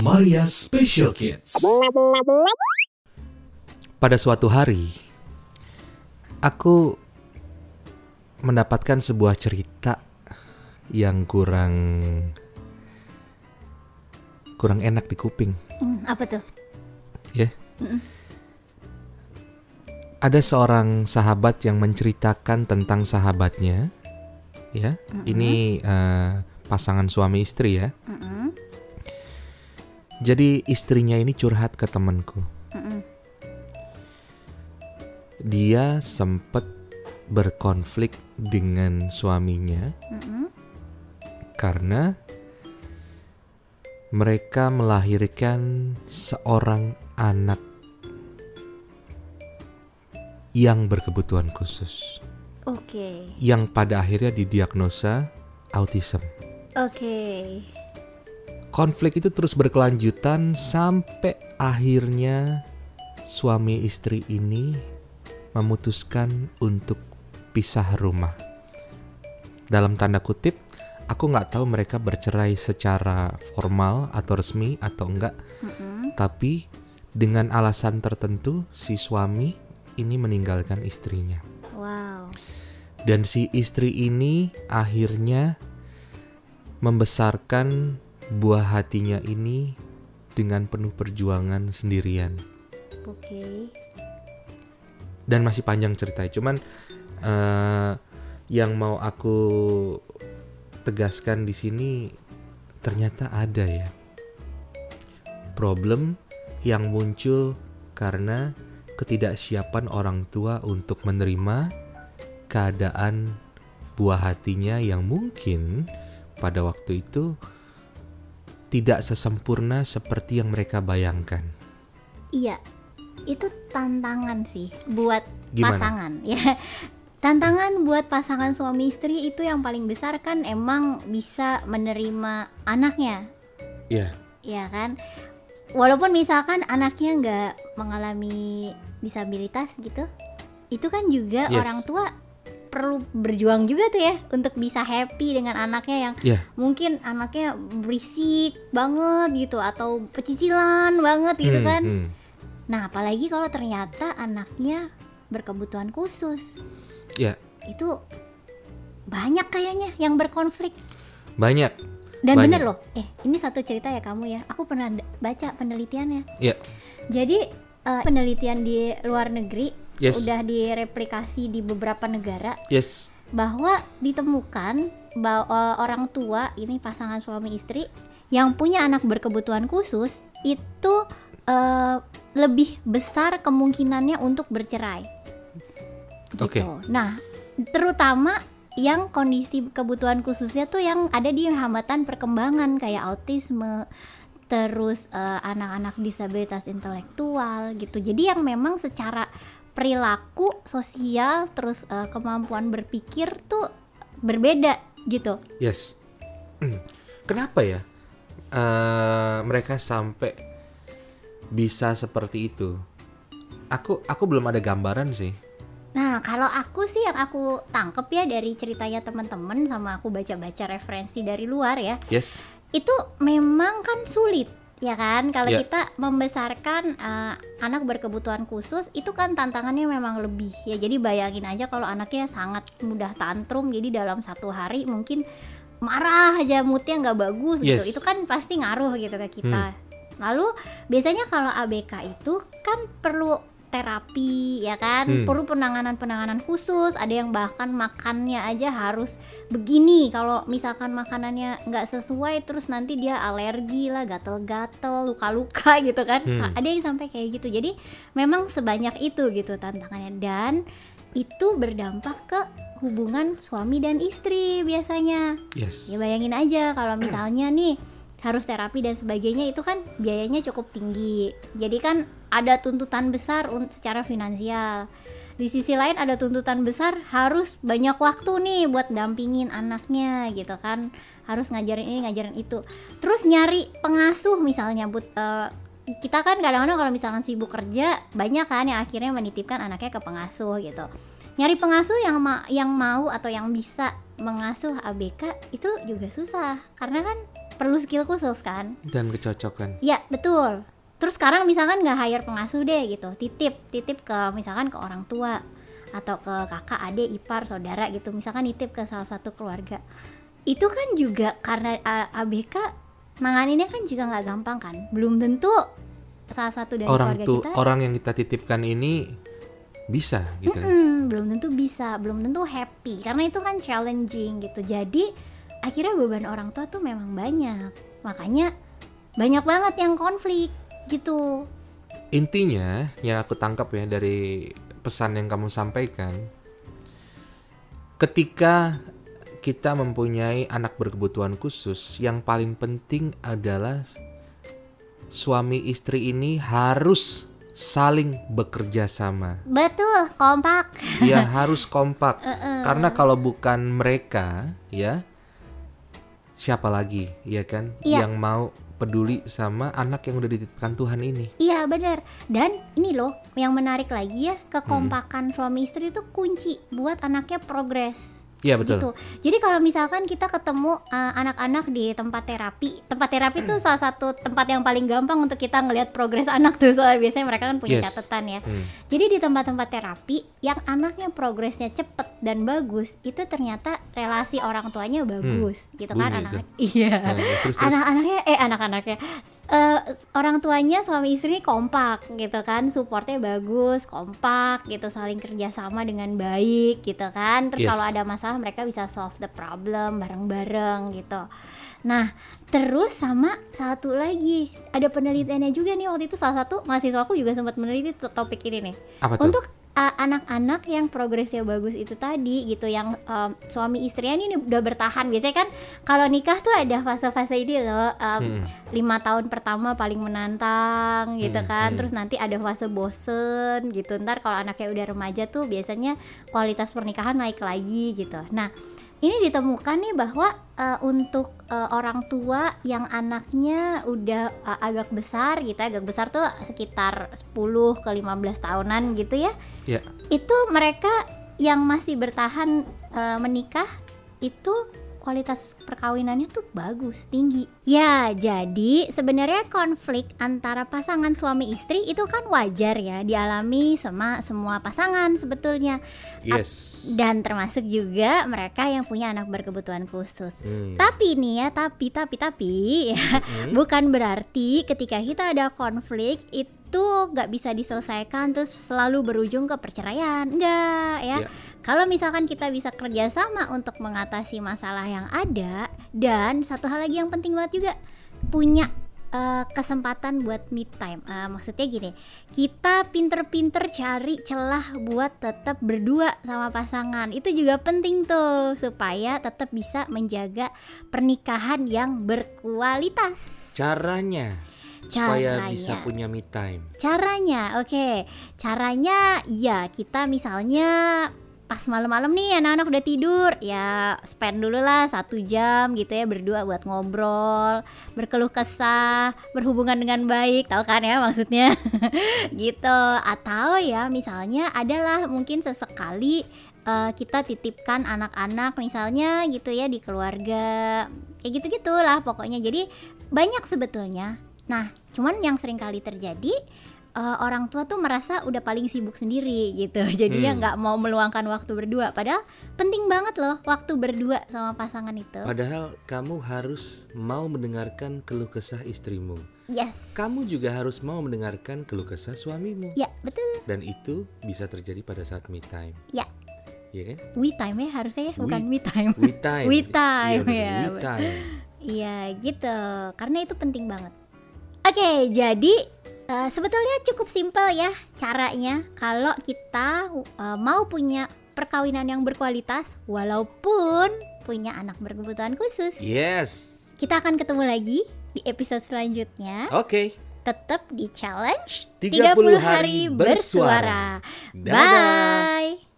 Maria Special Kids. Pada suatu hari, aku mendapatkan sebuah cerita yang kurang kurang enak di kuping, Hmm, apa tuh? ya. Ada seorang sahabat yang menceritakan tentang sahabatnya, ya. Ini eh, pasangan suami istri ya. Mm-mm, Jadi istrinya ini curhat ke temanku. mm-mm. Dia sempat berkonflik dengan suaminya Mm-mm. karena mereka melahirkan seorang anak yang berkebutuhan khusus Oke, yang pada akhirnya didiagnosa autism. Oke. Konflik itu terus berkelanjutan sampai akhirnya suami istri ini memutuskan untuk pisah rumah. Dalam tanda kutip, aku nggak tahu mereka bercerai secara formal atau resmi atau enggak, Mm-mm. tapi dengan alasan tertentu si suami ini meninggalkan istrinya. Wow. Dan si istri ini akhirnya membesarkan buah hatinya ini dengan penuh perjuangan sendirian. Oke. Dan masih panjang ceritanya, cuman eh, yang mau aku tegaskan di sini ternyata ada ya problem yang muncul karena ketidaksiapan orang tua untuk menerima keadaan buah hatinya yang mungkin pada waktu itu tidak sesempurna seperti yang mereka bayangkan. Iya, itu tantangan sih buat Gimana? pasangan ya. Tantangan buat pasangan suami istri itu yang paling besar kan emang bisa menerima anaknya, Iya, ya kan? Walaupun misalkan anaknya nggak mengalami disabilitas gitu, itu kan juga Yes. orang tua perlu berjuang juga tuh ya untuk bisa happy dengan anaknya yang Iya. mungkin anaknya berisik banget gitu atau pecicilan banget gitu Hmm, kan. hmm. Nah, apalagi kalau ternyata anaknya berkebutuhan khusus. Ya. Itu banyak kayaknya yang berkonflik. banyak. Dan Banyak. bener loh, eh ini satu cerita ya kamu ya. Aku pernah baca penelitiannya. Iya. Jadi eh, penelitian di luar negeri Yes. udah direplikasi di beberapa negara Yes. bahwa ditemukan bahwa orang tua ini pasangan suami istri yang punya anak berkebutuhan khusus itu eh, lebih besar kemungkinannya untuk bercerai. Gitu. Oke. Nah, terutama yang kondisi kebutuhan khususnya tuh yang ada di hambatan perkembangan kayak autisme, terus eh, anak-anak disabilitas intelektual gitu. Jadi yang memang secara perilaku sosial terus eh, kemampuan berpikir tuh berbeda gitu. Yes. Kenapa ya eh, mereka sampai bisa seperti itu? Aku aku belum ada gambaran sih. Nah, kalau aku sih yang aku tangkep ya dari ceritanya teman-teman sama aku baca-baca referensi dari luar ya, Yes. itu memang kan sulit ya kan? Kalau Ya. kita membesarkan eh, anak berkebutuhan khusus itu kan tantangannya memang lebih. Ya jadi bayangin aja kalau anaknya sangat mudah tantrum jadi dalam satu hari mungkin marah aja moodnya nggak bagus gitu. Yes. itu kan pasti ngaruh gitu ke kita. Lalu biasanya kalau ABK itu kan perlu terapi ya kan? Hmm. perlu penanganan-penanganan khusus. Ada yang bahkan makannya aja harus begini. Kalau misalkan makanannya nggak sesuai terus nanti dia alergi lah gatel-gatel luka-luka gitu kan. Hmm. ada yang sampai kayak gitu. Jadi memang sebanyak itu gitu tantangannya. Dan itu berdampak ke hubungan suami dan istri biasanya. Yes. ya bayangin aja kalau misalnya nih harus terapi dan sebagainya itu kan biayanya cukup tinggi. Jadi kan ada tuntutan besar secara finansial. Di sisi lain ada tuntutan besar harus banyak waktu nih buat dampingin anaknya gitu kan. Harus ngajarin ini ngajarin itu. Terus nyari pengasuh misalnya but eh, kita kan kadang-kadang kalau misalkan sibuk kerja banyak kan yang akhirnya menitipkan anaknya ke pengasuh gitu. Nyari pengasuh yang ma yang mau atau yang bisa mengasuh ABK itu juga susah. Karena kan perlu skill khusus kan Dan kecocokan. ya betul terus sekarang misalkan nggak hire pengasuh deh gitu titip titip ke misalkan ke orang tua atau ke kakak adik ipar saudara gitu misalkan nitip ke salah satu keluarga itu kan juga karena ABK nanganinnya kan juga nggak gampang kan belum tentu salah satu dari Orang keluarga tuh kita orang yang kita titipkan ini bisa gitu. Mm-mm, belum tentu bisa, belum tentu happy karena itu kan challenging gitu. Jadi akhirnya beban orang tua tuh memang banyak. Makanya banyak banget yang konflik gitu. Intinya yang aku tangkap ya dari pesan yang kamu sampaikan, ketika kita mempunyai anak berkebutuhan khusus, yang paling penting adalah suami istri ini harus saling bekerja sama. Betul, kompak. Dia harus kompak. Karena kalau bukan mereka, ya siapa lagi, ya kan, Iya. yang mau peduli sama anak yang udah dititipkan Tuhan ini. Iya bener Dan ini loh yang menarik lagi ya Kekompakan suami istri itu kunci buat anaknya progres Iya betul. gitu. Jadi kalau misalkan kita ketemu uh, anak-anak di tempat terapi, tempat terapi itu salah satu tempat yang paling gampang untuk kita ngelihat progres anak tuh. Soalnya biasanya mereka kan punya Yes. catatan ya. Hmm. Jadi di tempat-tempat terapi yang anaknya progresnya cepet dan bagus, itu ternyata relasi orang tuanya bagus, gitu kan Hmm. bunyi anak. Iya. Nah, terus terus. Anak-anaknya eh anak-anaknya eh, orang tuanya suami istri kompak gitu kan supportnya bagus kompak gitu saling kerjasama dengan baik gitu kan terus Yes. kalau ada masalah mereka bisa solve the problem bareng-bareng gitu nah terus sama satu lagi ada penelitiannya juga nih waktu itu salah satu mahasiswaku juga sempat meneliti to- topik ini nih Apa tuh? untuk uh, anak-anak yang progresnya bagus itu tadi gitu yang um, suami istrinya ini udah bertahan biasanya kan kalau nikah tuh ada fase-fase ini loh um, Hmm. lima tahun pertama paling menantang gitu Hmm, kan hmm. terus nanti ada fase bosen gitu ntar kalau anaknya udah remaja tuh biasanya kualitas pernikahan naik lagi gitu nah ini ditemukan nih bahwa uh, untuk uh, orang tua yang anaknya udah uh, agak besar gitu agak besar tuh sekitar 10 ke 15 tahunan gitu ya Ya. itu mereka yang masih bertahan uh, menikah itu kualitas perkawinannya tuh bagus, tinggi. Ya, jadi sebenarnya konflik antara pasangan suami istri itu kan wajar ya dialami sama semua pasangan sebetulnya. Yes. Dan termasuk juga mereka yang punya anak berkebutuhan khusus. Hmm. Tapi nih ya, tapi tapi tapi ya, Hmm. bukan berarti ketika kita ada konflik itu nggak bisa diselesaikan terus selalu berujung ke perceraian, enggak ya. Ya. Kalau misalkan kita bisa kerjasama untuk mengatasi masalah yang ada dan satu hal lagi yang penting banget juga punya eh, kesempatan buat me time. Eh, maksudnya gini, kita pinter-pinter cari celah buat tetap berdua sama pasangan. Itu juga penting tuh supaya tetap bisa menjaga pernikahan yang berkualitas. Caranya supaya Caranya. bisa punya me time. Caranya, oke. Caranya, ya kita misalnya pas malam-malam nih anak-anak udah tidur, ya spend dulu lah satu jam gitu ya berdua buat ngobrol, berkeluh kesah, berhubungan dengan baik, tahu kan ya maksudnya, gitu. Atau ya misalnya adalah mungkin sesekali eh, kita titipkan anak-anak misalnya gitu ya di keluarga, kayak gitu gitulah pokoknya. Jadi banyak sebetulnya. Nah, cuman yang sering kali terjadi eh, orang tua tuh merasa udah paling sibuk sendiri gitu jadinya Hmm. nggak mau meluangkan waktu berdua padahal penting banget loh waktu berdua sama pasangan itu Padahal kamu harus mau mendengarkan keluh kesah istrimu. yes Kamu juga harus mau mendengarkan keluh kesah suamimu. ya betul Dan itu bisa terjadi pada saat me time. Ya. Iya kan? we time ya harusnya ya bukan We- me time We time. We time, Iya, ya. Iya gitu, karena itu penting banget. Oke, jadi eh, sebetulnya cukup simpel ya caranya kalau kita eh, mau punya perkawinan yang berkualitas, walaupun punya anak berkebutuhan khusus. Yes. Kita akan ketemu lagi di episode selanjutnya. Oke. Tetap di challenge 30 hari bersuara. Dadah. Bye.